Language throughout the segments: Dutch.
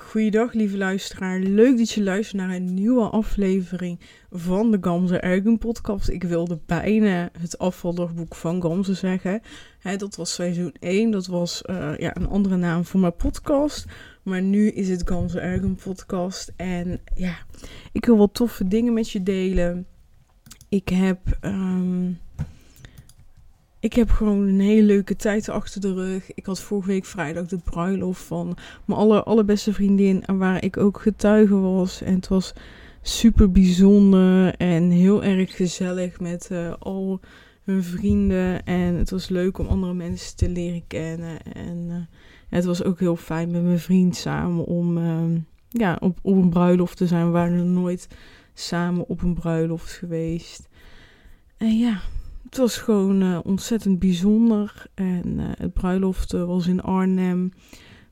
Goeiedag lieve luisteraar, leuk dat je luistert naar een nieuwe aflevering van de Gamze Ergun podcast. Ik wilde bijna het afvaldagboek van Gamze zeggen. dat was seizoen 1, dat was uh, ja, een andere naam voor mijn podcast. Maar nu is het Gamze Ergun podcast en ja, ik wil wat toffe dingen met je delen. Ik heb... Um, ik heb gewoon een hele leuke tijd achter de rug. Ik had vorige week vrijdag de bruiloft van mijn aller, allerbeste vriendin. Waar ik ook getuige was. En het was super bijzonder en heel erg gezellig met uh, al hun vrienden. En het was leuk om andere mensen te leren kennen. En uh, het was ook heel fijn met mijn vriend samen om uh, ja, op, op een bruiloft te zijn. We waren nog nooit samen op een bruiloft geweest. En ja, het was gewoon uh, ontzettend bijzonder. En uh, het bruiloft uh, was in Arnhem.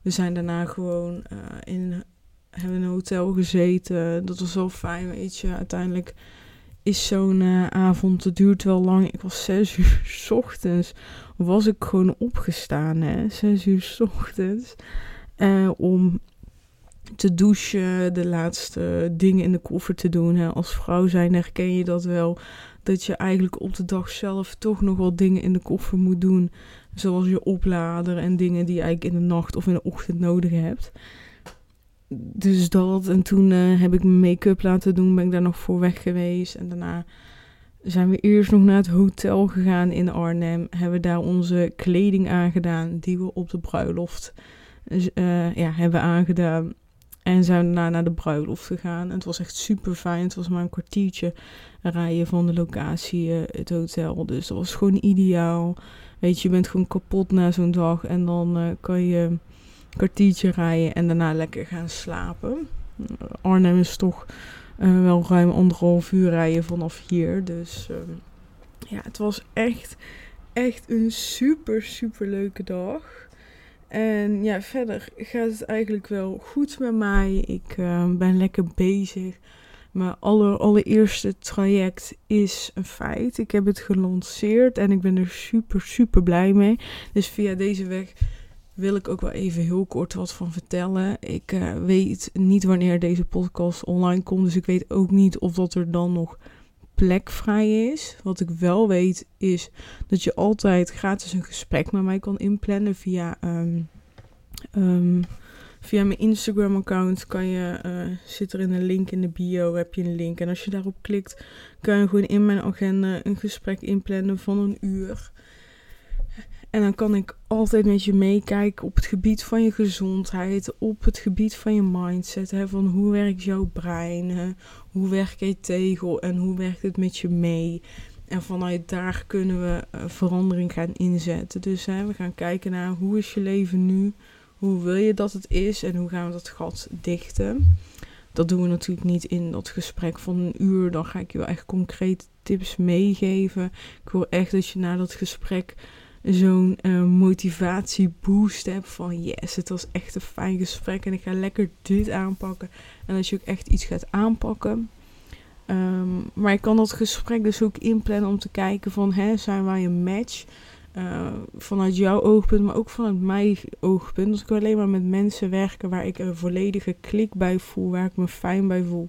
We zijn daarna gewoon in hebben een hotel gezeten. Dat was wel fijn, weet je. Uiteindelijk is zo'n avond, het duurt wel lang. Ik was zes uur s ochtends, was ik gewoon opgestaan, hè. Zes uur s ochtends. om te douchen, de laatste dingen in de koffer te doen. Hè. Als vrouw zijn herken je dat wel dat je eigenlijk op de dag zelf toch nog wel dingen in de koffer moet doen. Zoals je oplader en dingen die je eigenlijk in de nacht of in de ochtend nodig hebt. Dus dat. En toen uh, heb ik mijn make-up laten doen. Ben ik daar nog voor weg geweest. En daarna zijn we eerst nog naar het hotel gegaan in Arnhem. Hebben daar onze kleding aangedaan die we op de bruiloft uh, ja, hebben aangedaan. En zijn daarna naar de bruiloft gegaan. En het was echt super fijn. Het was maar een kwartiertje rijden van de locatie, uh, het hotel. Dus dat was gewoon ideaal. Weet je, je bent gewoon kapot na zo'n dag. En dan uh, kan je een kwartiertje rijden en daarna lekker gaan slapen. Arnhem is toch uh, wel ruim anderhalf uur rijden vanaf hier. Dus ehm, ja, het was echt, echt een super, super leuke dag. En ja, verder gaat het eigenlijk wel goed met mij. Ik uh, ben lekker bezig. Mijn aller, allereerste traject is een feit. Ik heb het gelanceerd en ik ben er super, super blij mee. Dus via deze weg wil ik ook wel even heel kort wat van vertellen. Ik uh, weet niet wanneer deze podcast online komt. Dus ik weet ook niet of dat er dan nog plek vrij is. Wat ik wel weet is dat je altijd gratis een gesprek met mij kan inplannen via, um, um, via mijn Instagram account. Kan je, uh, zit er in een link in de bio, heb je een link. En als je daarop klikt, kan je gewoon in mijn agenda een gesprek inplannen van een uur. En dan kan ik altijd met je meekijken op het gebied van je gezondheid, op het gebied van je mindset. Hè, van hoe werkt jouw brein, hè, hoe werkt je tegel en hoe werkt het met je mee. En vanuit daar kunnen we uh, verandering gaan inzetten. Dus hè, we gaan kijken naar hoe is je leven nu, hoe wil je dat het is en hoe gaan we dat gat dichten. Dat doen we natuurlijk niet in dat gesprek van een uur. Dan ga ik je wel echt concrete tips meegeven. Ik wil echt dat je na dat gesprek zo'n uh, motivatieboost heb van yes, het was echt een fijn gesprek en ik ga lekker dit aanpakken. En als je ook echt iets gaat aanpakken. Um, maar ik kan dat gesprek dus ook inplannen om te kijken van hè, zijn wij een match? Uh, vanuit jouw oogpunt, maar ook vanuit mijn oogpunt. Dus ik alleen maar met mensen werken waar ik een volledige klik bij voel, waar ik me fijn bij voel.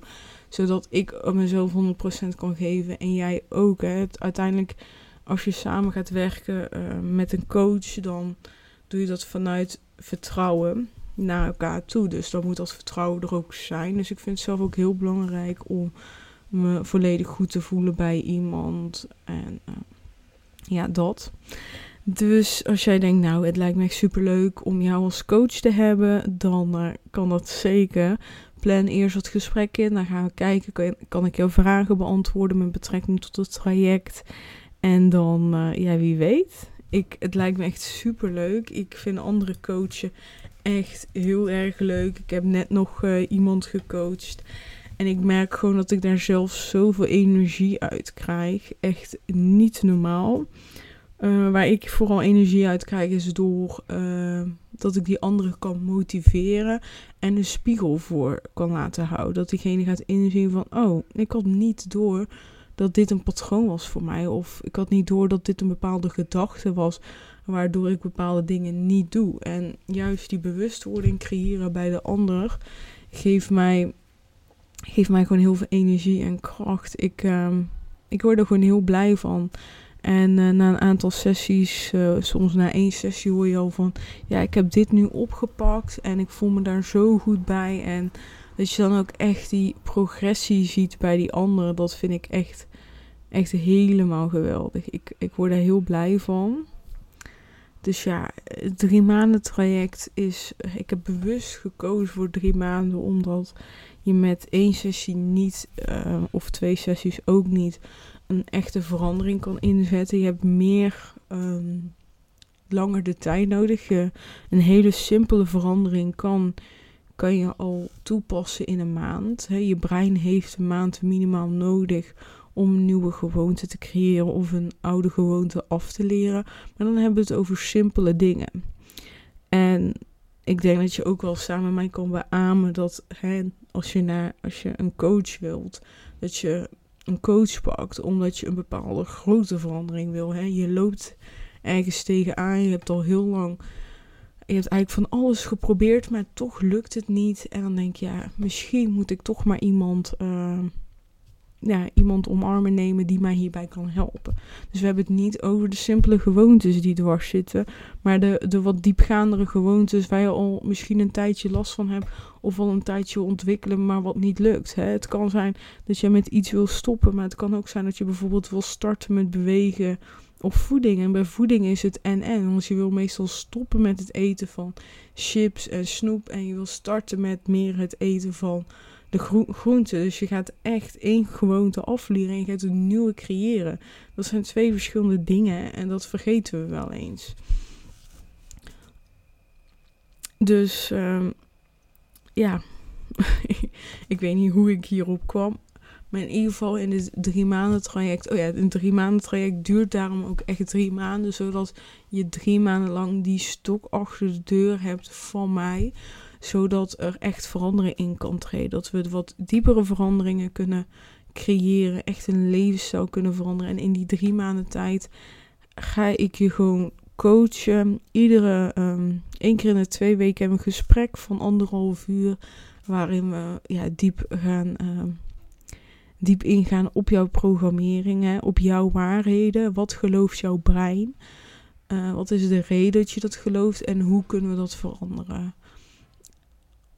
Zodat ik mezelf 100% kan geven en jij ook. Het, uiteindelijk als je samen gaat werken uh, met een coach, dan doe je dat vanuit vertrouwen naar elkaar toe. Dus dan moet dat vertrouwen er ook zijn. Dus ik vind het zelf ook heel belangrijk om me volledig goed te voelen bij iemand. En uh, ja, dat. Dus als jij denkt, nou, het lijkt me echt superleuk om jou als coach te hebben, dan uh, kan dat zeker. Plan eerst het gesprek in. Dan gaan we kijken, kan, kan ik jouw vragen beantwoorden met betrekking tot het traject. En dan, uh, ja, wie weet. Ik, het lijkt me echt super leuk. Ik vind andere coachen echt heel erg leuk. Ik heb net nog uh, iemand gecoacht. En ik merk gewoon dat ik daar zelf zoveel energie uit krijg. Echt niet normaal. Uh, waar ik vooral energie uit krijg is door dat ik die andere kan motiveren en een spiegel voor kan laten houden. Dat diegene gaat inzien van, oh, ik had niet door dat dit een patroon was voor mij. Of ik had niet door dat dit een bepaalde gedachte was, waardoor ik bepaalde dingen niet doe. En juist die bewustwording creëren bij de ander geeft mij, geeft mij gewoon heel veel energie en kracht. Ik, uh, ik word er gewoon heel blij van. En uh, na een aantal sessies, uh, soms na één sessie hoor je al van, ja, ik heb dit nu opgepakt en ik voel me daar zo goed bij. En dat je dan ook echt die progressie ziet bij die anderen, dat vind ik echt, echt helemaal geweldig. Ik, ik word daar heel blij van. Dus ja, het drie maanden traject is, ik heb bewust gekozen voor drie maanden, omdat je met één sessie niet, uh, of twee sessies ook niet, een echte verandering kan inzetten. Je hebt meer um, langer de tijd nodig. Je, een hele simpele verandering kan, kan je al toepassen in een maand. Je brein heeft een maand minimaal nodig om nieuwe gewoonte te creëren of een oude gewoonte af te leren. Maar dan hebben we het over simpele dingen. En ik denk dat je ook wel samen met mij kan beamen dat hè, als, je naar, als je een coach wilt, dat je een coach pakt omdat je een bepaalde grote verandering wil. Hè? Je loopt ergens tegenaan, je hebt al heel lang. Je hebt eigenlijk van alles geprobeerd, maar toch lukt het niet. En dan denk je, ja, misschien moet ik toch maar iemand uh, ja, iemand omarmen nemen die mij hierbij kan helpen. Dus we hebben het niet over de simpele gewoontes die dwars zitten, maar de, de wat diepgaandere gewoontes waar je al misschien een tijdje last van hebt of al een tijdje ontwikkelen, maar wat niet lukt. Hè. Het kan zijn dat je met iets wil stoppen, maar het kan ook zijn dat je bijvoorbeeld wil starten met bewegen of voeding. En bij voeding is het en-en. Want je wil meestal stoppen met het eten van chips en snoep en je wil starten met meer het eten van de gro groente. Dus je gaat echt één gewoonte afleren en je gaat een nieuwe creëren. Dat zijn twee verschillende dingen en dat vergeten we wel eens. Dus um, ja, ik weet niet hoe ik hierop kwam. Maar in ieder geval in het drie maanden traject. Oh ja, een drie maanden traject duurt daarom ook echt drie maanden. Zodat je drie maanden lang die stok achter de deur hebt van mij zodat er echt verandering in kan treden. Dat we wat diepere veranderingen kunnen creëren, echt een levensstijl kunnen veranderen. En in die drie maanden tijd ga ik je gewoon coachen. Iedere um, één keer in de twee weken hebben we een gesprek van anderhalf uur, waarin we ja, diep gaan. Um, diep ingaan op jouw programmering, op jouw waarheden. Wat gelooft jouw brein? Uh, wat is de reden dat je dat gelooft en hoe kunnen we dat veranderen?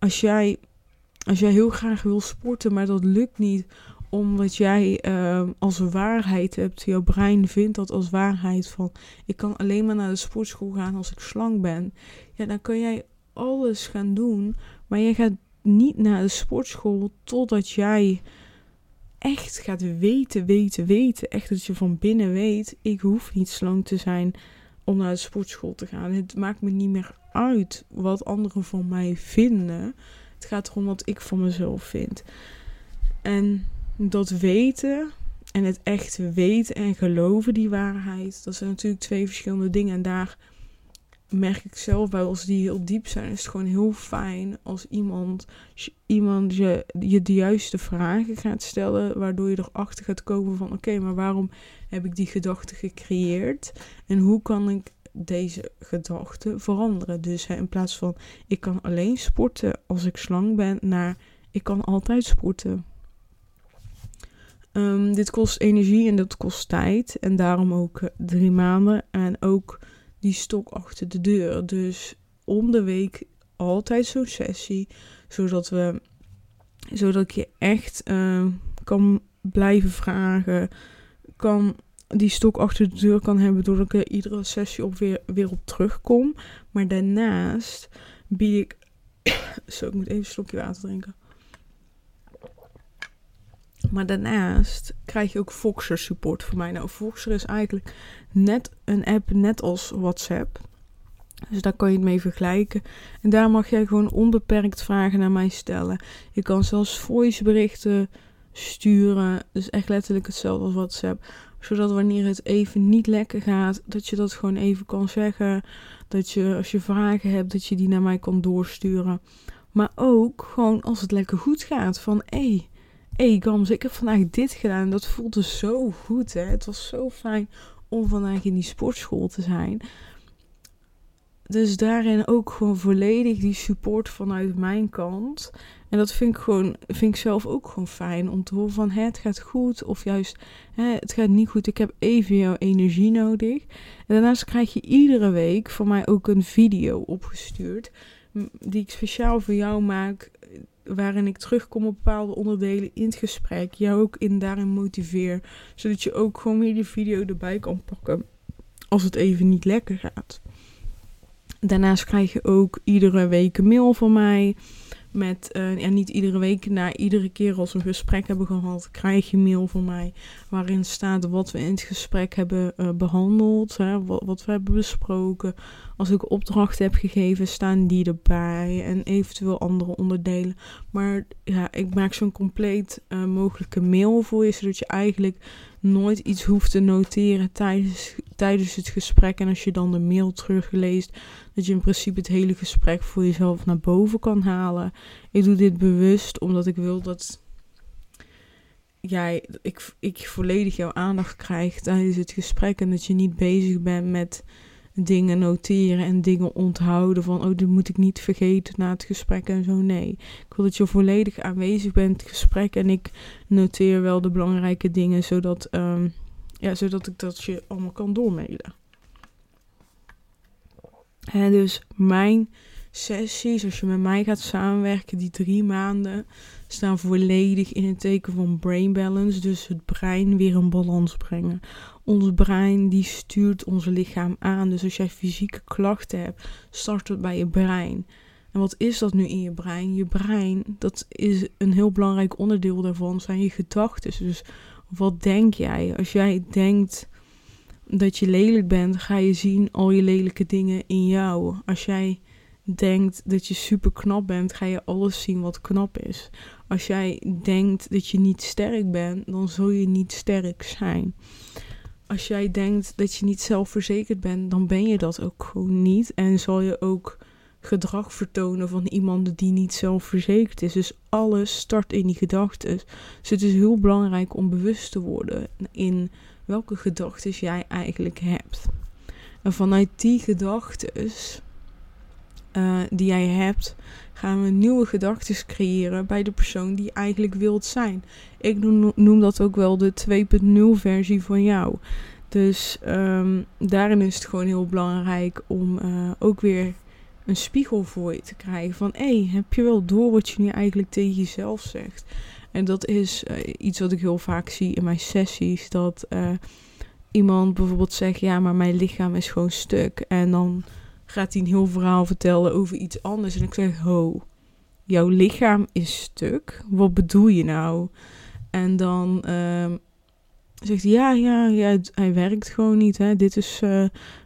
Als jij, als jij heel graag wil sporten, maar dat lukt niet omdat jij uh, als waarheid hebt, jouw brein vindt dat als waarheid van ik kan alleen maar naar de sportschool gaan als ik slank ben. Ja, dan kan jij alles gaan doen, maar jij gaat niet naar de sportschool totdat jij echt gaat weten, weten, weten. Echt dat je van binnen weet, ik hoef niet slank te zijn om naar de sportschool te gaan. Het maakt me niet meer uit wat anderen van mij vinden. Het gaat erom wat ik van mezelf vind. En dat weten en het echt weten en geloven, die waarheid, dat zijn natuurlijk twee verschillende dingen. En daar merk ik zelf bij, als die heel diep zijn, is het gewoon heel fijn als iemand, iemand je, je de juiste vragen gaat stellen, waardoor je erachter gaat komen van oké, maar waarom heb ik die gedachte gecreëerd? En hoe kan ik deze gedachte veranderen? Dus hè, in plaats van ik kan alleen sporten als ik slang ben, naar ik kan altijd sporten. Um, dit kost energie en dat kost tijd. En daarom ook uh, drie maanden. En ook die stok achter de deur. Dus om de week altijd zo'n sessie. Zodat we zodat ik je echt uh, kan blijven vragen. Kan die stok achter de deur kan hebben. Doordat ik er iedere sessie op weer, weer op terugkom. Maar daarnaast bied ik. Zo, ik moet even een slokje water drinken. Maar daarnaast krijg je ook Voxer support voor mij. Nou, Voxer is eigenlijk net een app, net als WhatsApp. Dus daar kan je het mee vergelijken. En daar mag jij gewoon onbeperkt vragen naar mij stellen. Je kan zelfs voiceberichten sturen. Dus echt letterlijk hetzelfde als WhatsApp. Zodat wanneer het even niet lekker gaat, dat je dat gewoon even kan zeggen. Dat je als je vragen hebt, dat je die naar mij kan doorsturen. Maar ook gewoon als het lekker goed gaat. Van hé, hey, hey Gams, ik heb vandaag dit gedaan. Dat voelde zo goed. Hè? Het was zo fijn om vandaag in die sportschool te zijn. Dus daarin ook gewoon volledig die support vanuit mijn kant. En dat vind ik gewoon, vind ik zelf ook gewoon fijn om te horen van het gaat goed of juist hè, het gaat niet goed. Ik heb even jouw energie nodig. En daarnaast krijg je iedere week van mij ook een video opgestuurd die ik speciaal voor jou maak, waarin ik terugkom op bepaalde onderdelen in het gesprek, jou ook in daarin motiveer, zodat je ook gewoon weer die video erbij kan pakken als het even niet lekker gaat. Daarnaast krijg je ook iedere week een mail van mij. Met, uh, ja, niet iedere week, na iedere keer als we een gesprek hebben gehad, krijg je mail van mij. Waarin staat wat we in het gesprek hebben uh, behandeld, hè, wat, we hebben besproken. Als ik opdrachten heb gegeven, staan die erbij. En eventueel andere onderdelen. Maar ja, ik maak zo'n compleet uh, mogelijke mail voor je, zodat je eigenlijk nooit iets hoeft te noteren tijdens, tijdens het gesprek. En als je dan de mail terugleest, dat je in principe het hele gesprek voor jezelf naar boven kan halen. Ik doe dit bewust omdat ik wil dat jij, ik, ik volledig jouw aandacht krijg tijdens het gesprek. En dat je niet bezig bent met dingen noteren en dingen onthouden van oh, dit moet ik niet vergeten na het gesprek en zo. Nee, ik wil dat je volledig aanwezig bent in het gesprek en ik noteer wel de belangrijke dingen zodat, um, ja, zodat ik dat je allemaal kan doormailen. En dus mijn sessies, als je met mij gaat samenwerken, die drie maanden, staan volledig in het teken van brain balance. Dus het brein weer in balans brengen. Ons brein die stuurt ons lichaam aan. Dus als jij fysieke klachten hebt, start het bij je brein. En wat is dat nu in je brein? Je brein, dat is een heel belangrijk onderdeel daarvan, zijn je gedachten. Dus wat denk jij? Als jij denkt dat je lelijk bent, ga je zien al je lelijke dingen in jou. Als jij denkt dat je super knap bent, ga je alles zien wat knap is. Als jij denkt dat je niet sterk bent, dan zul je niet sterk zijn. Als jij denkt dat je niet zelfverzekerd bent, dan ben je dat ook gewoon niet. En zal je ook gedrag vertonen van iemand die niet zelfverzekerd is. Dus alles start in die gedachten. Dus het is heel belangrijk om bewust te worden in welke gedachten jij eigenlijk hebt. En vanuit die gedachten uh, die jij hebt, gaan we nieuwe gedachten creëren bij de persoon die je eigenlijk wilt zijn. Ik noem, dat ook wel de 2.0 versie van jou. Dus um, daarin is het gewoon heel belangrijk om uh, ook weer een spiegel voor je te krijgen. Van hé, heb je wel door wat je nu eigenlijk tegen jezelf zegt? En dat is uh, iets wat ik heel vaak zie in mijn sessies. Dat iemand bijvoorbeeld zegt: Ja, maar mijn lichaam is gewoon stuk. En dan gaat hij een heel verhaal vertellen over iets anders. En ik zeg, ho, jouw lichaam is stuk. Wat bedoel je nou? En dan uh, zegt hij, ja, ja, ja, hij werkt gewoon niet. Hè. Dit is, uh,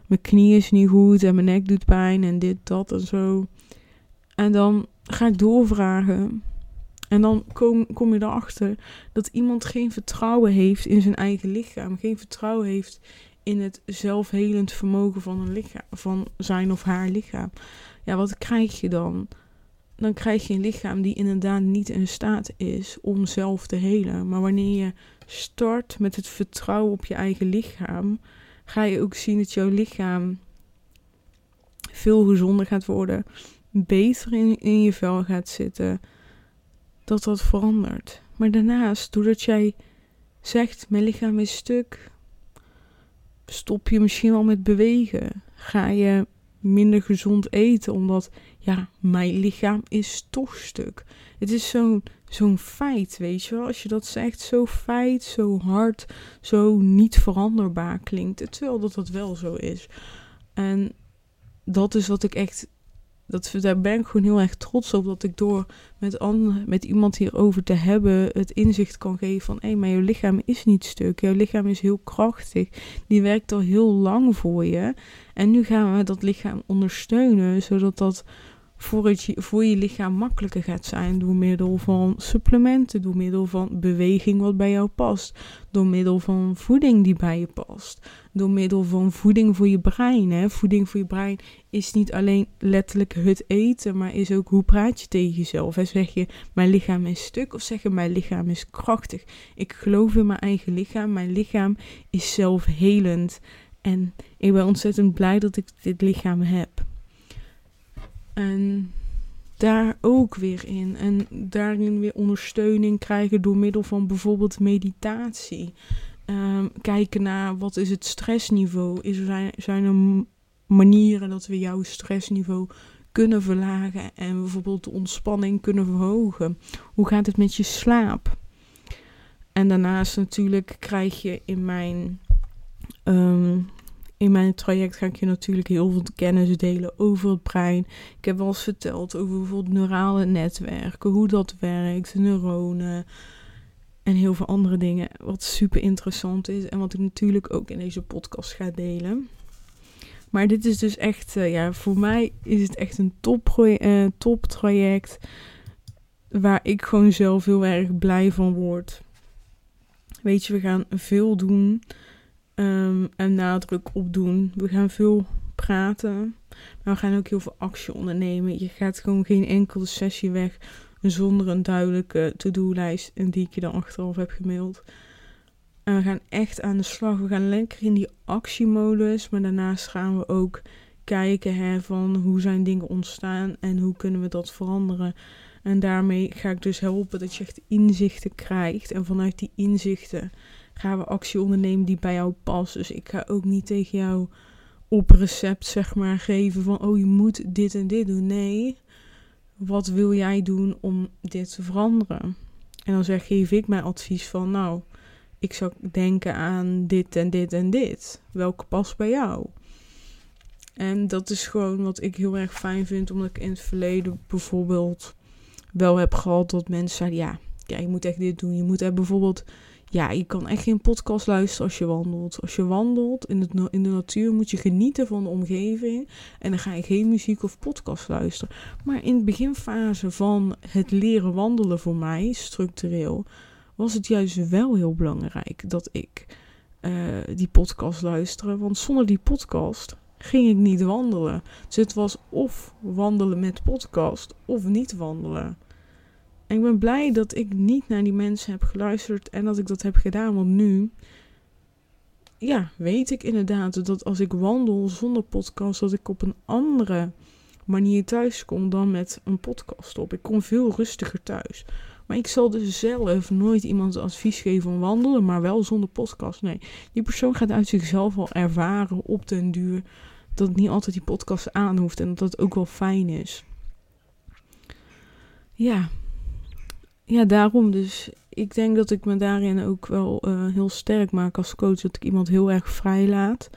mijn knie is niet goed en mijn nek doet pijn en dit, dat en zo. En dan ga ik doorvragen. En dan kom, kom je erachter dat iemand geen vertrouwen heeft in zijn eigen lichaam. Geen vertrouwen heeft in het zelfhelend vermogen van, een lichaam, van zijn of haar lichaam. Ja, wat krijg je dan? Dan krijg je een lichaam die inderdaad niet in staat is om zelf te helen. Maar wanneer je start met het vertrouwen op je eigen lichaam, ga je ook zien dat jouw lichaam veel gezonder gaat worden, beter in, in je vel gaat zitten, dat dat verandert. Maar daarnaast, doordat jij zegt: Mijn lichaam is stuk, stop je misschien wel met bewegen. Ga je minder gezond eten, omdat ja, mijn lichaam is toch stuk. Het is zo'n zo'n feit, weet je wel. Als je dat zegt, zo feit, zo hard, zo niet veranderbaar klinkt. Terwijl dat dat wel zo is. En dat is wat ik echt dat, daar ben ik gewoon heel erg trots op. Dat ik door met, met iemand hierover te hebben het inzicht kan geven van... hé, hey, maar jouw lichaam is niet stuk. Jouw lichaam is heel krachtig. Die werkt al heel lang voor je. En nu gaan we dat lichaam ondersteunen, zodat dat voor, het, voor je lichaam makkelijker gaat zijn door middel van supplementen, door middel van beweging wat bij jou past, door middel van voeding die bij je past, door middel van voeding voor je brein. Hè. Voeding voor je brein is niet alleen letterlijk het eten, maar is ook hoe praat je tegen jezelf. Hè. Zeg je mijn lichaam is stuk of zeg je mijn lichaam is krachtig. Ik geloof in mijn eigen lichaam, mijn lichaam is zelfhelend en ik ben ontzettend blij dat ik dit lichaam heb. En daar ook weer in. En daarin weer ondersteuning krijgen door middel van bijvoorbeeld meditatie. Um, kijken naar wat is het stressniveau. Is er, zijn er manieren dat we jouw stressniveau kunnen verlagen en bijvoorbeeld de ontspanning kunnen verhogen. Hoe gaat het met je slaap? En daarnaast natuurlijk krijg je in mijn um, in mijn traject ga ik je natuurlijk heel veel kennis delen over het brein. Ik heb wel eens verteld over bijvoorbeeld neurale netwerken, hoe dat werkt, neuronen en heel veel andere dingen. Wat super interessant is en wat ik natuurlijk ook in deze podcast ga delen. Maar dit is dus echt, uh, ja, voor mij is het echt een top, uh, top traject. Waar ik gewoon zelf heel erg blij van word. Weet je, we gaan veel doen. Um, en nadruk op doen. We gaan veel praten, maar we gaan ook heel veel actie ondernemen. Je gaat gewoon geen enkele sessie weg zonder een duidelijke to-do-lijst en die ik je dan achteraf heb gemaild. En we gaan echt aan de slag. We gaan lekker in die actiemodus, maar daarnaast gaan we ook kijken hè, van hoe zijn dingen ontstaan en hoe kunnen we dat veranderen. En daarmee ga ik dus helpen dat je echt inzichten krijgt. En vanuit die inzichten gaan we actie ondernemen die bij jou past. Dus ik ga ook niet tegen jou op recept zeg maar geven van oh je moet dit en dit doen. Nee, wat wil jij doen om dit te veranderen? En dan zeg, geef ik mijn advies van nou, ik zou denken aan dit en dit en dit. Welke past bij jou? En dat is gewoon wat ik heel erg fijn vind, omdat ik in het verleden bijvoorbeeld wel heb gehad dat mensen zeiden: ja, ja, je moet echt dit doen. Je moet er bijvoorbeeld ja, je kan echt geen podcast luisteren als je wandelt. Als je wandelt in, het, in de natuur moet je genieten van de omgeving. En dan ga je geen muziek of podcast luisteren. Maar in de beginfase van het leren wandelen voor mij, structureel, was het juist wel heel belangrijk dat ik uh, die podcast luisterde. Want zonder die podcast ging ik niet wandelen. Dus het was of wandelen met podcast of niet wandelen. En ik ben blij dat ik niet naar die mensen heb geluisterd en dat ik dat heb gedaan. Want nu, ja, weet ik inderdaad dat als ik wandel zonder podcast, dat ik op een andere manier thuis kom dan met een podcast op. Ik kom veel rustiger thuis. Maar ik zal dus zelf nooit iemand advies geven om wandelen, maar wel zonder podcast. Nee, die persoon gaat uit zichzelf al ervaren op den duur dat niet altijd die podcast aan hoeft en dat dat ook wel fijn is. Ja, ja, daarom dus. Ik denk dat ik me daarin ook wel uh, heel sterk maak als coach. Dat ik iemand heel erg vrij laat.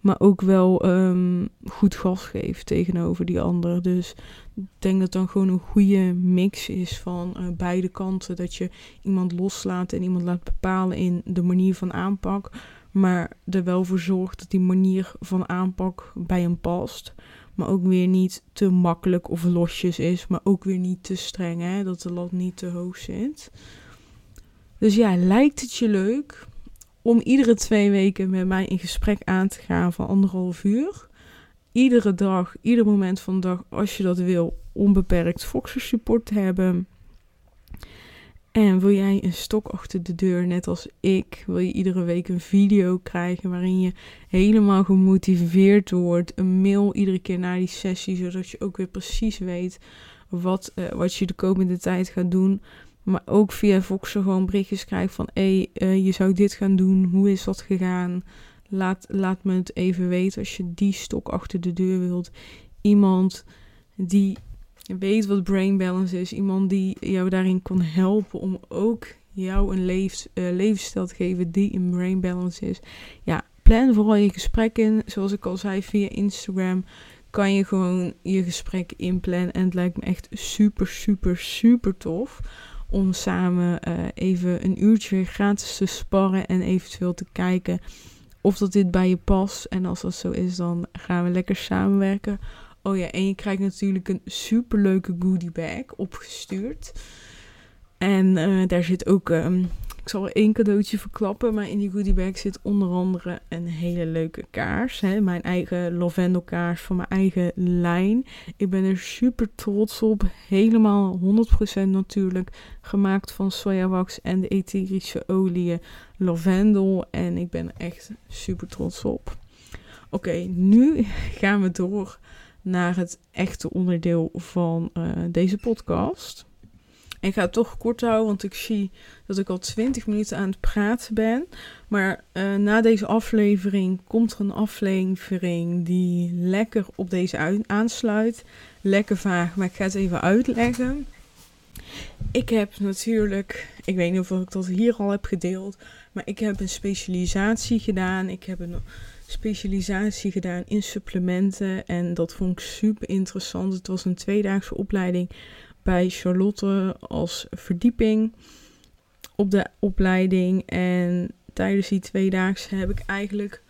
Maar ook wel um, goed gas geef tegenover die ander. Dus ik denk dat dan gewoon een goede mix is van uh, beide kanten. Dat je iemand loslaat en iemand laat bepalen in de manier van aanpak. Maar er wel voor zorgt dat die manier van aanpak bij hem past. Maar ook weer niet te makkelijk of losjes is. Maar ook weer niet te streng, hè? dat de lat niet te hoog zit. Dus ja, lijkt het je leuk om iedere twee weken met mij in gesprek aan te gaan van anderhalf uur? Iedere dag, ieder moment van de dag, als je dat wil, onbeperkt Foxer support te hebben. En wil jij een stok achter de deur, net als ik? Wil je iedere week een video krijgen waarin je helemaal gemotiveerd wordt? Een mail iedere keer na die sessie, zodat je ook weer precies weet wat, uh, wat je de komende tijd gaat doen. Maar ook via Voxer gewoon berichtjes krijgen van... hé, hey, uh, je zou dit gaan doen, hoe is dat gegaan? Laat, laat me het even weten als je die stok achter de deur wilt. Iemand die weet wat brain balance is. Iemand die jou daarin kan helpen om ook jou een levens, uh, levensstijl te geven die in brain balance is. Ja, plan vooral je gesprek in. Zoals ik al zei, via Instagram kan je gewoon je gesprek inplannen. En het lijkt me echt super, super, super tof om samen uh, even een uurtje gratis te sparren en eventueel te kijken of dat dit bij je past. En als dat zo is, dan gaan we lekker samenwerken. Oh ja, en je krijgt natuurlijk een superleuke goodie bag opgestuurd. En uh, daar zit ook um, ik zal er één cadeautje verklappen, maar in die goodiebag zit onder andere een hele leuke kaars. Hè? Mijn eigen lavendelkaars van mijn eigen lijn. Ik ben er super trots op. Helemaal 100% natuurlijk. Gemaakt van sojawax en de etherische olie lavendel. En ik ben er echt super trots op. Oké, nu gaan we door naar het echte onderdeel van uh, deze podcast. Ik ga het toch kort houden, want ik zie dat ik al 20 minuten aan het praten ben. Maar uh, na deze aflevering komt er een aflevering die lekker op deze aansluit. Lekker vaag, maar ik ga het even uitleggen. Ik heb natuurlijk, ik weet niet of ik dat hier al heb gedeeld, maar ik heb een specialisatie gedaan. Ik heb een specialisatie gedaan in supplementen en dat vond ik super interessant. Het was een tweedaagse opleiding bij Charlotte als verdieping op de opleiding. En tijdens die tweedaagse heb ik eigenlijk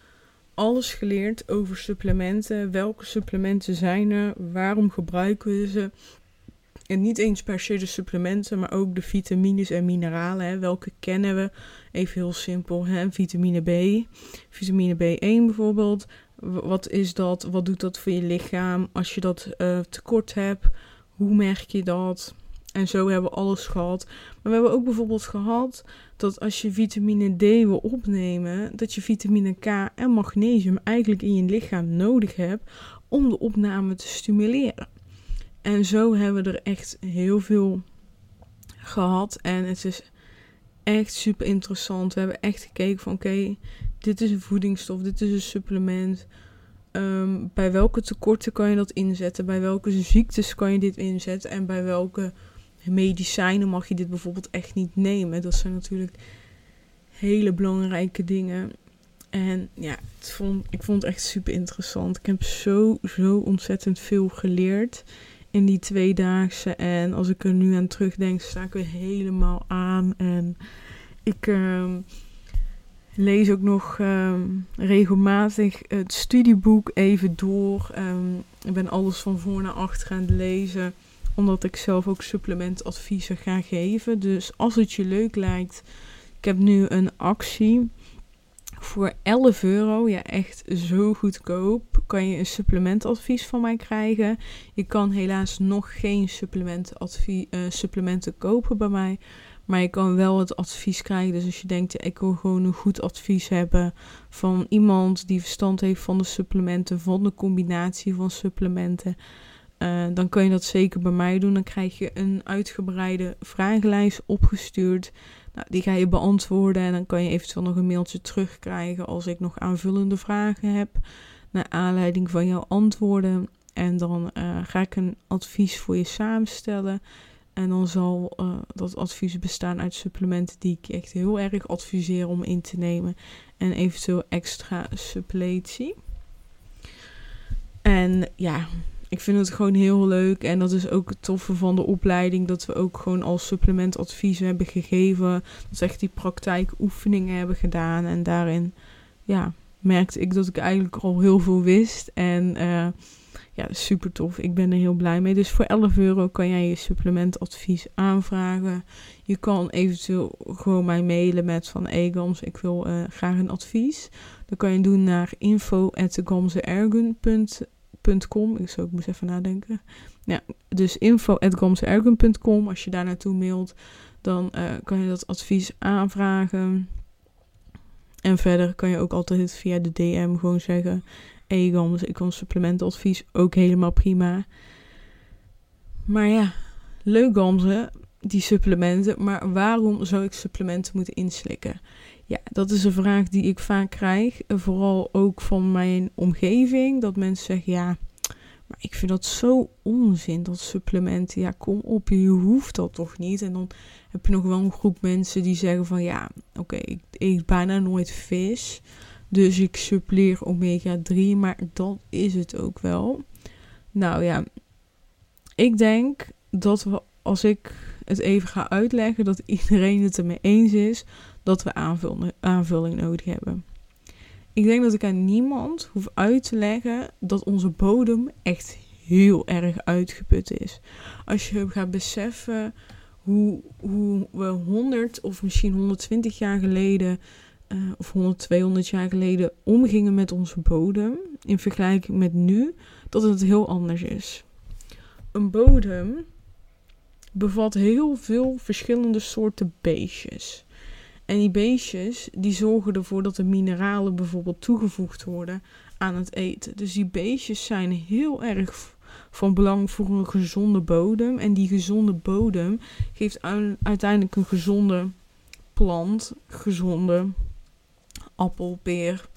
alles geleerd over supplementen. Welke supplementen zijn er? Waarom gebruiken we ze? En niet eens per se de supplementen, maar ook de vitamines en mineralen. Hè. Welke kennen we? Even heel simpel. Hè. Vitamine B. Vitamine B1 bijvoorbeeld. Wat is dat? Wat doet dat voor je lichaam als je dat uh, tekort hebt? Hoe merk je dat? En zo hebben we alles gehad. Maar we hebben ook bijvoorbeeld gehad dat als je vitamine D wil opnemen, dat je vitamine K en magnesium eigenlijk in je lichaam nodig hebt om de opname te stimuleren. En zo hebben we er echt heel veel gehad. En het is echt super interessant. We hebben echt gekeken van oké, dit is een voedingsstof, dit is een supplement. Um, bij welke tekorten kan je dat inzetten? Bij welke ziektes kan je dit inzetten? En bij welke medicijnen mag je dit bijvoorbeeld echt niet nemen? Dat zijn natuurlijk hele belangrijke dingen. En ja, vond, ik vond het echt super interessant. Ik heb zo, zo ontzettend veel geleerd in die tweedaagse. En als ik er nu aan terugdenk, sta ik weer helemaal aan. En ik. Uh, lees ook nog um, regelmatig het studieboek even door. Um, ik ben alles van voor naar achter aan het lezen, omdat ik zelf ook supplementadviezen ga geven. Dus als het je leuk lijkt, ik heb nu een actie voor 11 euro. Ja, echt zo goedkoop. Kan je een supplementadvies van mij krijgen. Je kan helaas nog geen supplementadvie, uh, supplementen kopen bij mij. Maar je kan wel het advies krijgen. Dus als je denkt, ik wil gewoon een goed advies hebben van iemand die verstand heeft van de supplementen, van de combinatie van supplementen. Uh, dan kan je dat zeker bij mij doen. Dan krijg je een uitgebreide vragenlijst opgestuurd. Nou, die ga je beantwoorden en dan kan je eventueel nog een mailtje terugkrijgen als ik nog aanvullende vragen heb. Naar aanleiding van jouw antwoorden. En dan uh, ga ik een advies voor je samenstellen. En dan zal uh, dat advies bestaan uit supplementen die ik echt heel erg adviseer om in te nemen. En eventueel extra suppletie. En ja, ik vind het gewoon heel leuk. En dat is ook het toffe van de opleiding. Dat we ook gewoon al supplementadviezen hebben gegeven. Dat we echt die praktijkoefeningen hebben gedaan. En daarin ja, merkte ik dat ik eigenlijk al heel veel wist. En uh, ja, super tof. Ik ben er heel blij mee. Dus voor 11 euro kan jij je supplementadvies aanvragen. Je kan eventueel gewoon mij mailen met van Egams, ik wil uh, graag een advies. Dan kan je doen naar info.gamzeergun.com. Ik zou ook moest even nadenken. Ja, dus info.gamzeergun.com. Als je daar naartoe mailt, dan uh, kan je dat advies aanvragen. En verder kan je ook altijd via de DM gewoon zeggen: Egams, ik kan supplementadvies ook helemaal prima. Maar ja, leuk Gamze, die supplementen. Maar waarom zou ik supplementen moeten inslikken? Ja, dat is een vraag die ik vaak krijg. Vooral ook van mijn omgeving. Dat mensen zeggen, ja, maar ik vind dat zo onzin, dat supplementen. Ja, kom op, je hoeft dat toch niet? En dan heb je nog wel een groep mensen die zeggen van, ja, oké, ik eet bijna nooit vis. Dus ik suppleer omega 3, maar dat is het ook wel. Nou ja, ik denk dat als ik het even ga uitleggen, dat iedereen het ermee eens is dat we aanvulling, nodig hebben. Ik denk dat ik aan niemand hoef uit te leggen dat onze bodem echt heel erg uitgeput is. Als je gaat beseffen hoe, hoe we 100 of misschien 120 jaar geleden uh, of 100, 200 jaar geleden omgingen met onze bodem in vergelijking met nu, dat het heel anders is. Een bodem bevat heel veel verschillende soorten beestjes. En die beestjes die zorgen ervoor dat de mineralen bijvoorbeeld toegevoegd worden aan het eten. Dus die beestjes zijn heel erg van belang voor een gezonde bodem. En die gezonde bodem geeft uiteindelijk een gezonde plant, gezonde appel, peer,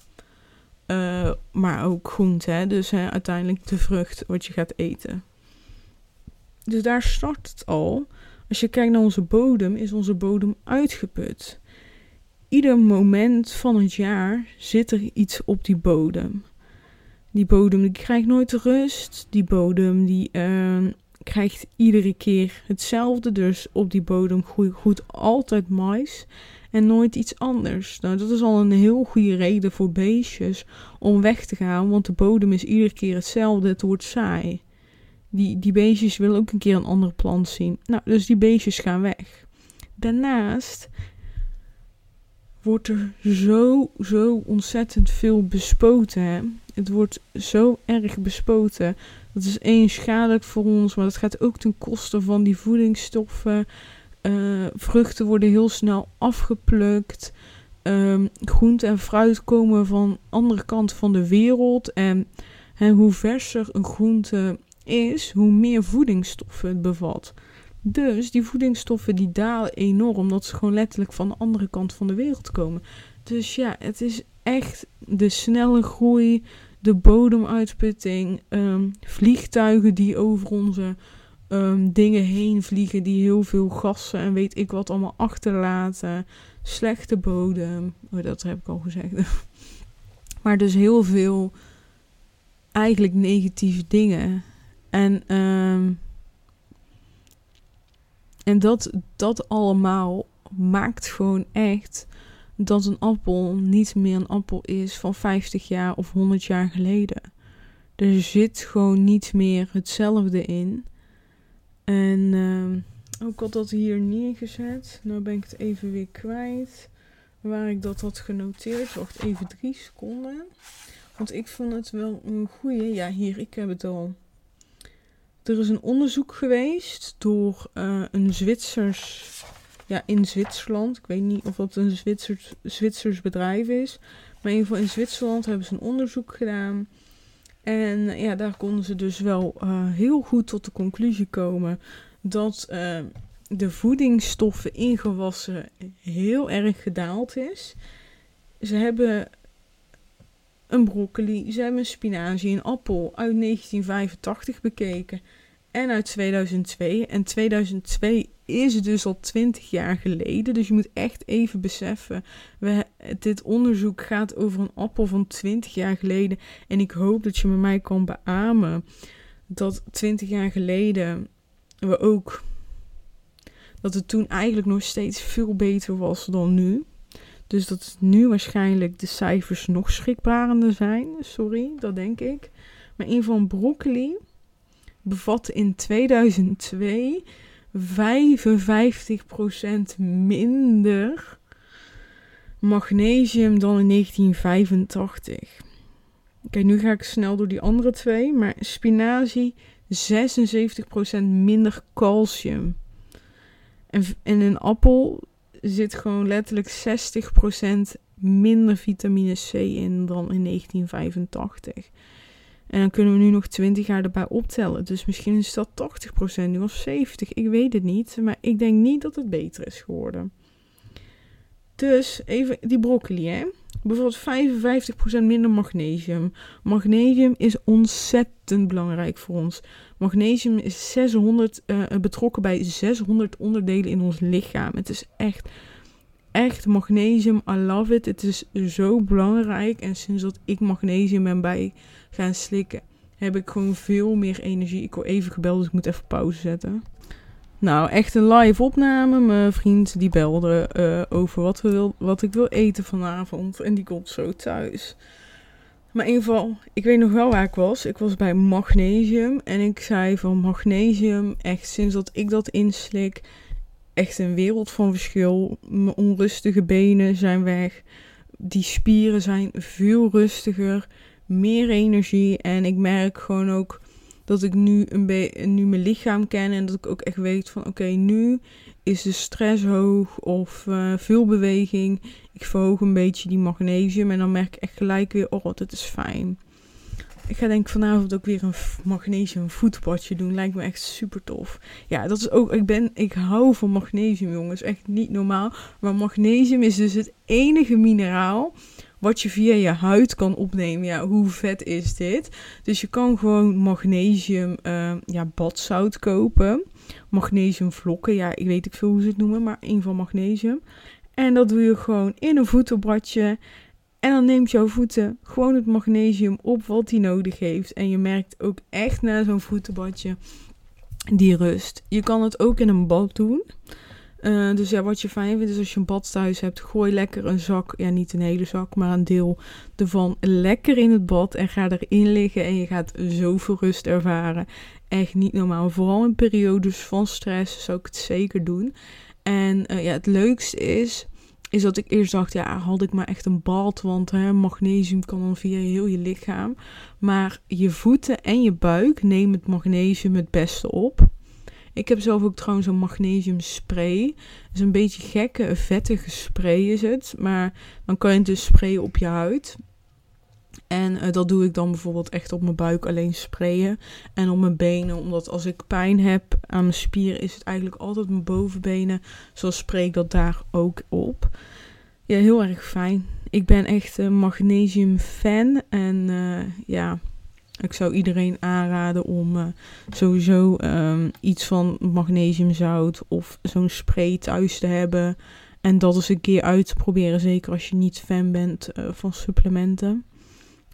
uh, maar ook groente. Dus hè, uiteindelijk de vrucht wat je gaat eten. Dus daar start het al. Als je kijkt naar onze bodem, is onze bodem uitgeput. Ieder moment van het jaar zit er iets op die bodem. Die bodem die krijgt nooit rust. Die bodem die uh, krijgt iedere keer hetzelfde. Dus op die bodem groeit altijd mais en nooit iets anders. Nou, dat is al een heel goede reden voor beestjes om weg te gaan, want de bodem is iedere keer hetzelfde. Het wordt saai. Die, die beestjes willen ook een keer een andere plant zien. Nou, dus die beestjes gaan weg. Daarnaast wordt er zo, zo ontzettend veel bespoten. Het wordt zo erg bespoten. Dat is één schadelijk voor ons, maar dat gaat ook ten koste van die voedingsstoffen. Uh, vruchten worden heel snel afgeplukt. Um, groente en fruit komen van andere kant van de wereld. En hè, hoe verser een groente is, hoe meer voedingsstoffen het bevat. Dus die voedingsstoffen die dalen enorm, omdat ze gewoon letterlijk van de andere kant van de wereld komen. Dus ja, het is echt de snelle groei, de bodemuitputting, um, vliegtuigen die over onze um, dingen heen vliegen die heel veel gassen en weet ik wat allemaal achterlaten. Slechte bodem. Oh, dat heb ik al gezegd. maar dus heel veel eigenlijk negatieve dingen. En, um, en dat, dat allemaal maakt gewoon echt dat een appel niet meer een appel is van 50 jaar of 100 jaar geleden. Er zit gewoon niet meer hetzelfde in. En uh, ook had dat hier neergezet. Nu ben ik het even weer kwijt. Waar ik dat had genoteerd. Wacht even drie seconden. Want ik vond het wel een goede. Ja, hier, ik heb het al. Er is een onderzoek geweest door uh, een Zwitsers. Ja, in Zwitserland. Ik weet niet of dat een Zwitsers, Zwitsers bedrijf is. Maar in ieder geval in Zwitserland hebben ze een onderzoek gedaan. En ja, daar konden ze dus wel uh, heel goed tot de conclusie komen dat de voedingsstoffen in gewassen heel erg gedaald is. Ze hebben een broccoli, ze hebben een spinazie, een appel uit 1985 bekeken en uit 2002. En 2002 is dus al 20 jaar geleden. Dus je moet echt even beseffen. We, dit onderzoek gaat over een appel van 20 jaar geleden. En ik hoop dat je met mij kan beamen dat 20 jaar geleden we ook. Dat het toen eigenlijk nog steeds veel beter was dan nu. Dus dat nu waarschijnlijk de cijfers nog schrikbarender zijn. Sorry, dat denk ik. Maar een van broccoli bevatte in 2002 55% minder magnesium dan in 1985. Kijk, nu ga ik snel door die andere twee. Maar spinazie 76% minder calcium. En in een appel zit gewoon letterlijk 60% minder vitamine C in dan in 1985. En dan kunnen we nu nog 20 jaar erbij optellen. Dus misschien is dat 80% nu of 70%. Ik weet het niet. Maar ik denk niet dat het beter is geworden. Dus even die broccoli, hè. Bijvoorbeeld 55% minder magnesium. Magnesium is ontzettend belangrijk voor ons. Magnesium is 600, uh, eh, betrokken bij 600 onderdelen in ons lichaam. Het is echt, echt magnesium. I love it. Het is zo belangrijk. En sinds dat ik magnesium ben bij gaan slikken, heb ik gewoon veel meer energie. Ik word even gebeld, dus ik moet even pauze zetten. Nou, echt een live opname. Mijn vriend die belde uh, over wat, we wil, wat ik wil eten vanavond. En die komt zo thuis. Maar in ieder geval, ik weet nog wel waar ik was. Ik was bij magnesium. En ik zei van magnesium, echt sinds dat ik dat inslik, echt een wereld van verschil. Mijn onrustige benen zijn weg. Die spieren zijn veel rustiger. Meer energie. En ik merk gewoon ook dat ik nu, een nu mijn lichaam ken. En dat ik ook echt weet van oké, nu is de stress hoog of uh, veel beweging. Ik verhoog een beetje die magnesium. En dan merk ik echt gelijk weer, oh, dat is fijn. Ik ga denk ik vanavond ook weer een magnesium voetbadje doen. Lijkt me echt super tof. Ja, dat is ook. Ik ben. Ik hou van magnesium, jongens. Echt niet normaal. Maar magnesium is dus het enige mineraal. Wat je via je huid kan opnemen. Ja, hoe vet is dit? Dus je kan gewoon magnesium uh, ja, badzout kopen. Magnesiumvlokken. Ja, ik weet niet veel hoe ze het noemen. Maar in van magnesium. En dat doe je gewoon in een voetenbadje. En dan neemt jouw voeten gewoon het magnesium op wat die nodig heeft. En je merkt ook echt na zo'n voetenbadje die rust. Je kan het ook in een bad doen. Uh, dus ja, wat je fijn vindt is als je een bad thuis hebt, gooi lekker een zak, ja niet een hele zak, maar een deel ervan lekker in het bad en ga erin liggen en je gaat zoveel rust ervaren. Echt niet normaal. Vooral in periodes van stress zou ik het zeker doen. En uh, ja, het leukste is, is dat ik eerst dacht, ja, had ik maar echt een bad, want hè, magnesium kan dan via heel je lichaam. Maar je voeten en je buik nemen het magnesium het beste op. Ik heb zelf ook trouwens een magnesium spray. Het is een beetje gekke, vettige spray is het. Maar dan kan je het dus sprayen op je huid. En uh, dat doe ik dan bijvoorbeeld echt op mijn buik alleen sprayen. En op mijn benen, omdat als ik pijn heb aan mijn spieren, is het eigenlijk altijd mijn bovenbenen. Zo spray ik dat daar ook op. Ja, heel erg fijn. Ik ben echt een magnesium fan. En uh, ja, ik zou iedereen aanraden om uh, sowieso um, iets van magnesiumzout of zo'n spray thuis te hebben. En dat eens een keer uit te proberen. Zeker als je niet fan bent van supplementen.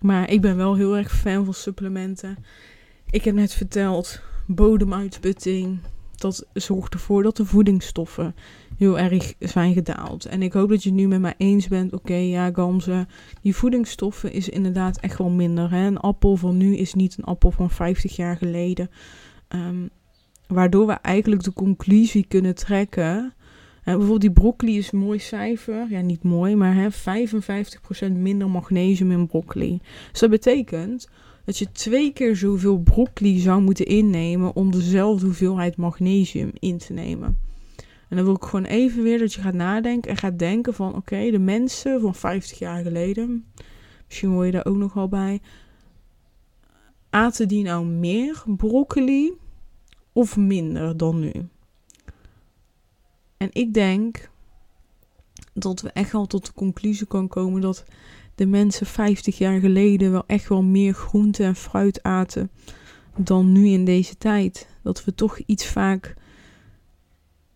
Maar ik ben wel heel erg fan van supplementen. Ik heb net verteld, bodemuitputting. Dat zorgt ervoor dat de voedingsstoffen heel erg zijn gedaald. En ik hoop dat je nu met mij eens bent. Oké, ja, Gamze, die voedingsstoffen is inderdaad echt wel minder. Hè? Een appel van nu is niet een appel van 50 jaar geleden. Um, waardoor we eigenlijk de conclusie kunnen trekken. Bijvoorbeeld die broccoli is een mooi cijfer. Ja, niet mooi, maar hè, 55% minder magnesium in broccoli. Dus dat betekent dat je twee keer zoveel broccoli zou moeten innemen om dezelfde hoeveelheid magnesium in te nemen. En dan wil ik gewoon even weer dat je gaat nadenken en gaat denken van oké, de mensen van 50 jaar geleden, misschien hoor je daar ook nog wel bij, aten die nou meer broccoli of minder dan nu? En ik denk dat we echt wel tot de conclusie kan komen dat de mensen 50 jaar geleden wel echt wel meer groente en fruit aten dan nu in deze tijd. Dat we toch iets vaak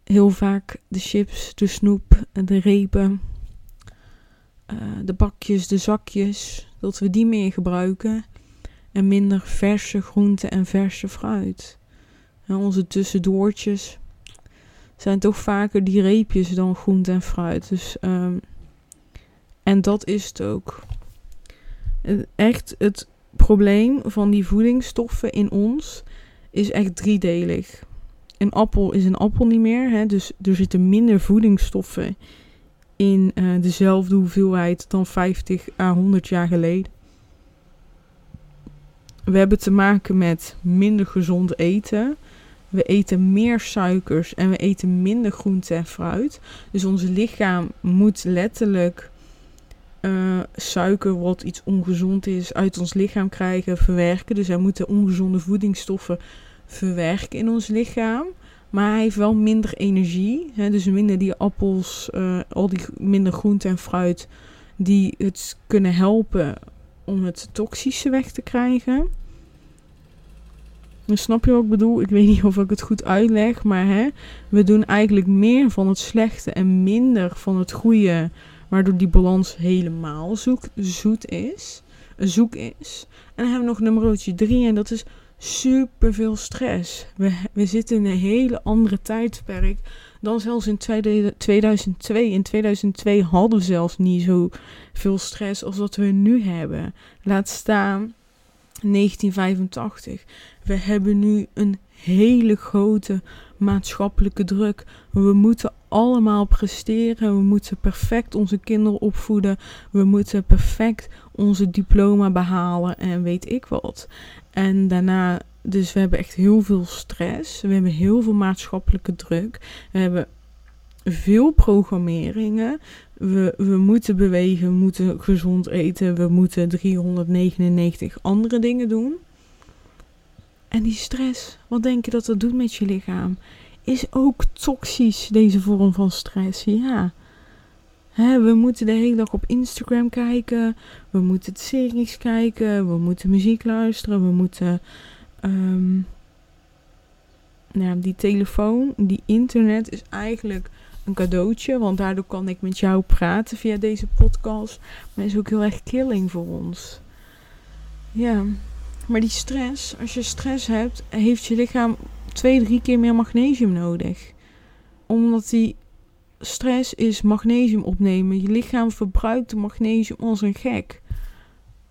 heel vaak de chips, de snoep, de repen, uh, de bakjes, de zakjes, dat we die meer gebruiken en minder verse groenten en verse fruit. En onze tussendoortjes zijn toch vaker die reepjes dan groente en fruit. Dus, um, en dat is het ook. Echt het probleem van die voedingsstoffen in ons is echt driedelig een appel is een appel niet meer. Hè? Dus er zitten minder voedingsstoffen in uh, dezelfde hoeveelheid dan 50 à 100 jaar geleden. We hebben te maken met minder gezond eten. We eten meer suikers en we eten minder groente en fruit. Dus ons lichaam moet letterlijk uh, suiker, wat iets ongezond is, uit ons lichaam krijgen, verwerken. Dus er moeten ongezonde voedingsstoffen verwerken in ons lichaam. Maar hij heeft wel minder energie. Hè, dus minder die appels, uh, al die minder groente en fruit. Die het kunnen helpen om het toxische weg te krijgen. Snap je wat ik bedoel? Ik weet niet of ik het goed uitleg. Maar hè, we doen eigenlijk meer van het slechte en minder van het goede. Waardoor die balans helemaal zoek, zoet is. zoek is. En dan hebben we nog nummer 3 en dat is super veel stress. We, we zitten in een hele andere tijdperk dan zelfs in 2002. In 2002 hadden we zelfs niet zo veel stress als wat we nu hebben. Laat staan 1985. We hebben nu een hele grote maatschappelijke druk. We moeten allemaal presteren. We moeten perfect onze kinderen opvoeden. We moeten perfect onze diploma behalen en weet ik wat. En daarna, dus we hebben echt heel veel stress. We hebben heel veel maatschappelijke druk. We hebben veel programmeringen. We, we moeten bewegen, we moeten gezond eten, we moeten 399 andere dingen doen. En die stress, wat denk je dat dat doet met je lichaam? Is ook toxisch, deze vorm van stress. Ja. We moeten de hele dag op Instagram kijken. We moeten series kijken. We moeten muziek luisteren. We moeten. Um, nou, die telefoon, die internet is eigenlijk een cadeautje. Want daardoor kan ik met jou praten via deze podcast. Maar is ook heel erg killing voor ons. Ja. Maar die stress, als je stress hebt, heeft je lichaam twee, drie keer meer magnesium nodig. Omdat die stress is magnesium opnemen. Je lichaam verbruikt de magnesium als een gek.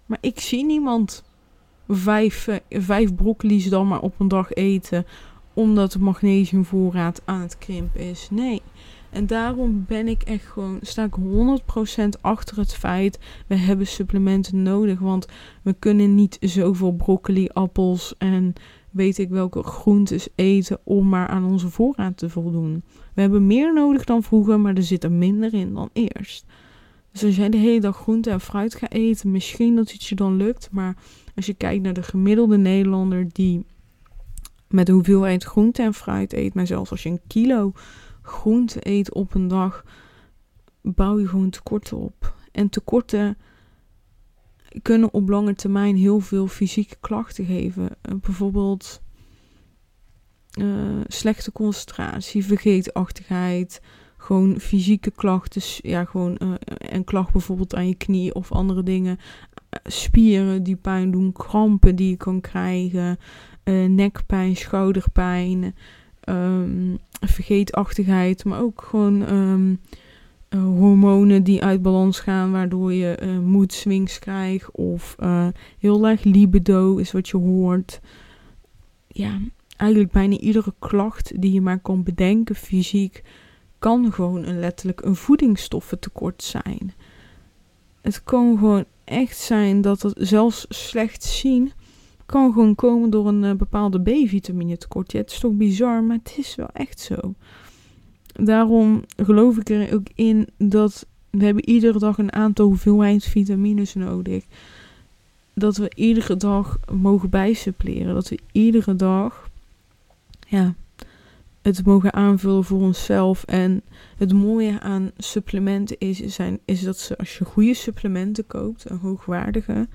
Maar ik zie niemand vijf, eh, vijf broccoli's dan maar op een dag eten. Omdat de magnesiumvoorraad aan het krimpen is. Nee. En daarom ben ik echt gewoon, sta ik 100% achter het feit, we hebben supplementen nodig. Want we kunnen niet zoveel broccoli, appels en weet ik welke groentes eten om maar aan onze voorraad te voldoen. We hebben meer nodig dan vroeger, maar er zit er minder in dan eerst. Dus als jij de hele dag groente en fruit gaat eten, misschien dat het je dan lukt. Maar als je kijkt naar de gemiddelde Nederlander die met de hoeveelheid groente en fruit eet, maar zelfs als je een kilo groente eet op een dag, bouw je gewoon tekorten op. En tekorten kunnen op lange termijn heel veel fysieke klachten geven. Uh, bijvoorbeeld uh, slechte concentratie, vergeetachtigheid, gewoon fysieke klachten, ja, gewoon uh, een klacht bijvoorbeeld aan je knie of andere dingen, spieren die pijn doen, krampen die je kan krijgen, nekpijn, schouderpijn, um, vergeetachtigheid, maar ook gewoon um, uh, hormonen die uit balans gaan, waardoor je uh, moedswings krijgt of uh, heel laag libido is wat je hoort. Ja, eigenlijk bijna iedere klacht die je maar kan bedenken fysiek kan gewoon een letterlijk een voedingsstoffentekort zijn. Het kan gewoon echt zijn dat het zelfs slecht zien kan gewoon komen door een bepaalde B-vitamine tekort. Ja, het is toch bizar, maar het is wel echt zo daarom geloof ik er ook in dat we hebben iedere dag een aantal hoeveelheid vitamines nodig. Dat we iedere dag mogen bijsuppleren. Dat we iedere dag ja, het mogen aanvullen voor onszelf. En het mooie aan supplementen is, zijn, is dat ze, als je goede supplementen koopt, een hoogwaardige,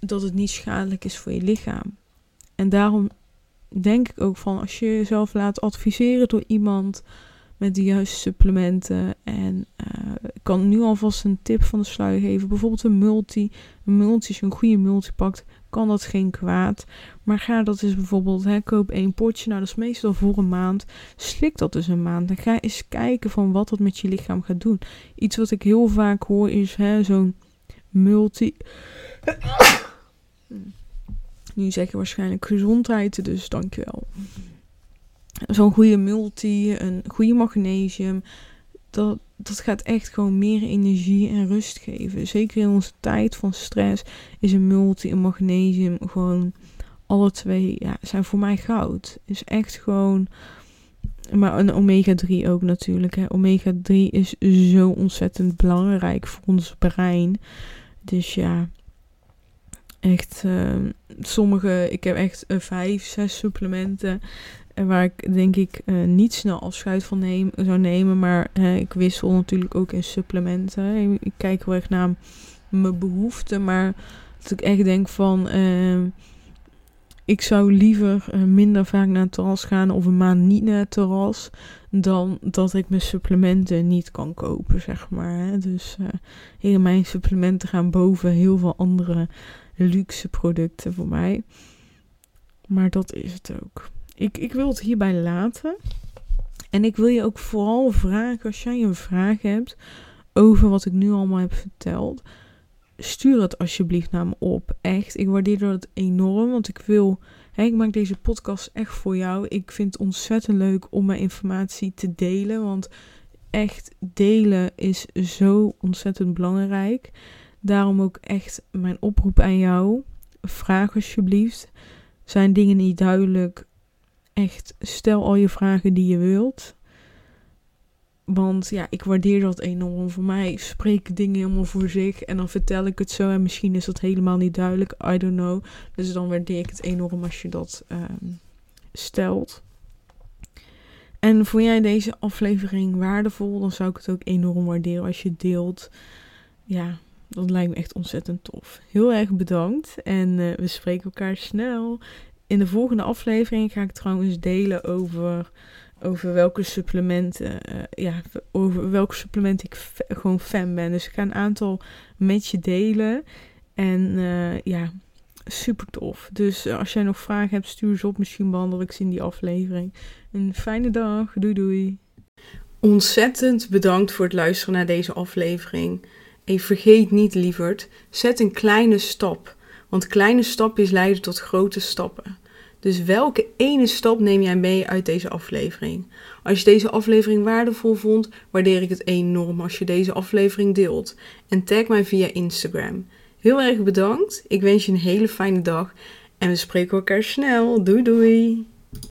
dat het niet schadelijk is voor je lichaam. En daarom denk ik ook van als je jezelf laat adviseren door iemand met de juiste supplementen. En uh, ik kan nu alvast een tip van de sluier geven. Bijvoorbeeld een multi. Een multi, als een goede multi pakt, kan dat geen kwaad. Maar ga dat is bijvoorbeeld, hè, koop één potje. Nou, dat is meestal voor een maand. Slik dat dus een maand. Dan ga eens kijken van wat dat met je lichaam gaat doen. Iets wat ik heel vaak hoor is zo'n multi... nu zeg je waarschijnlijk gezondheid, dus dankjewel zo'n goede multi, een goede magnesium, dat, dat gaat echt gewoon meer energie en rust geven. Zeker in onze tijd van stress is een multi en magnesium gewoon alle twee ja, zijn voor mij goud. Is echt gewoon. Maar een omega-3 ook natuurlijk. Hè. Omega-3 is zo ontzettend belangrijk voor ons brein. Dus ja, echt. Uh, sommige, ik heb echt uh, vijf, zes supplementen waar ik denk ik uh, niet snel afscheid van neem, zou nemen. Maar ik wissel natuurlijk ook in supplementen. Ik, kijk wel echt naar mijn behoeften. Maar dat ik echt denk van... Uh, ik zou liever eh, minder vaak naar het terras gaan of een maand niet naar het terras. Dan dat ik mijn supplementen niet kan kopen, zeg maar. Dus uh, mijn supplementen gaan boven heel veel andere luxe producten voor mij. Maar dat is het ook. Ik, ik wil het hierbij laten. En ik wil je ook vooral vragen, als jij een vraag hebt over wat ik nu allemaal heb verteld, stuur het alsjeblieft naar me op. Echt, ik waardeer dat enorm, want ik wil, hè, ik maak deze podcast echt voor jou. Ik vind het ontzettend leuk om mijn informatie te delen, want echt delen is zo ontzettend belangrijk. Daarom ook echt mijn oproep aan jou. Vraag alsjeblieft. Zijn dingen niet duidelijk? Echt, stel al je vragen die je wilt. Want ja, ik waardeer dat enorm. Voor mij spreken dingen helemaal voor zich. En dan vertel ik het zo. En misschien is dat helemaal niet duidelijk. I don't know. Dus dan waardeer ik het enorm als je dat ehm, stelt. En vond jij deze aflevering waardevol? Dan zou ik het ook enorm waarderen als je deelt. Ja, dat lijkt me echt ontzettend tof. Heel erg bedankt. En uh, we spreken elkaar snel. In de volgende aflevering ga ik trouwens delen over over welke supplementen, uh, ja, over welke supplement ik gewoon fan ben. Dus ik ga een aantal met je delen. En uh, ja, super tof. Dus als jij nog vragen hebt, stuur ze op. Misschien behandel ik ze in die aflevering. Een fijne dag. Doei doei. Ontzettend bedankt voor het luisteren naar deze aflevering. En vergeet niet, lieverd, zet een kleine stap. Want kleine stapjes leiden tot grote stappen. Dus welke ene stap neem jij mee uit deze aflevering? Als je deze aflevering waardevol vond, waardeer ik het enorm als je deze aflevering deelt. En tag mij via Instagram. Heel erg bedankt. Ik wens je een hele fijne dag. En we spreken elkaar snel. Doei doei.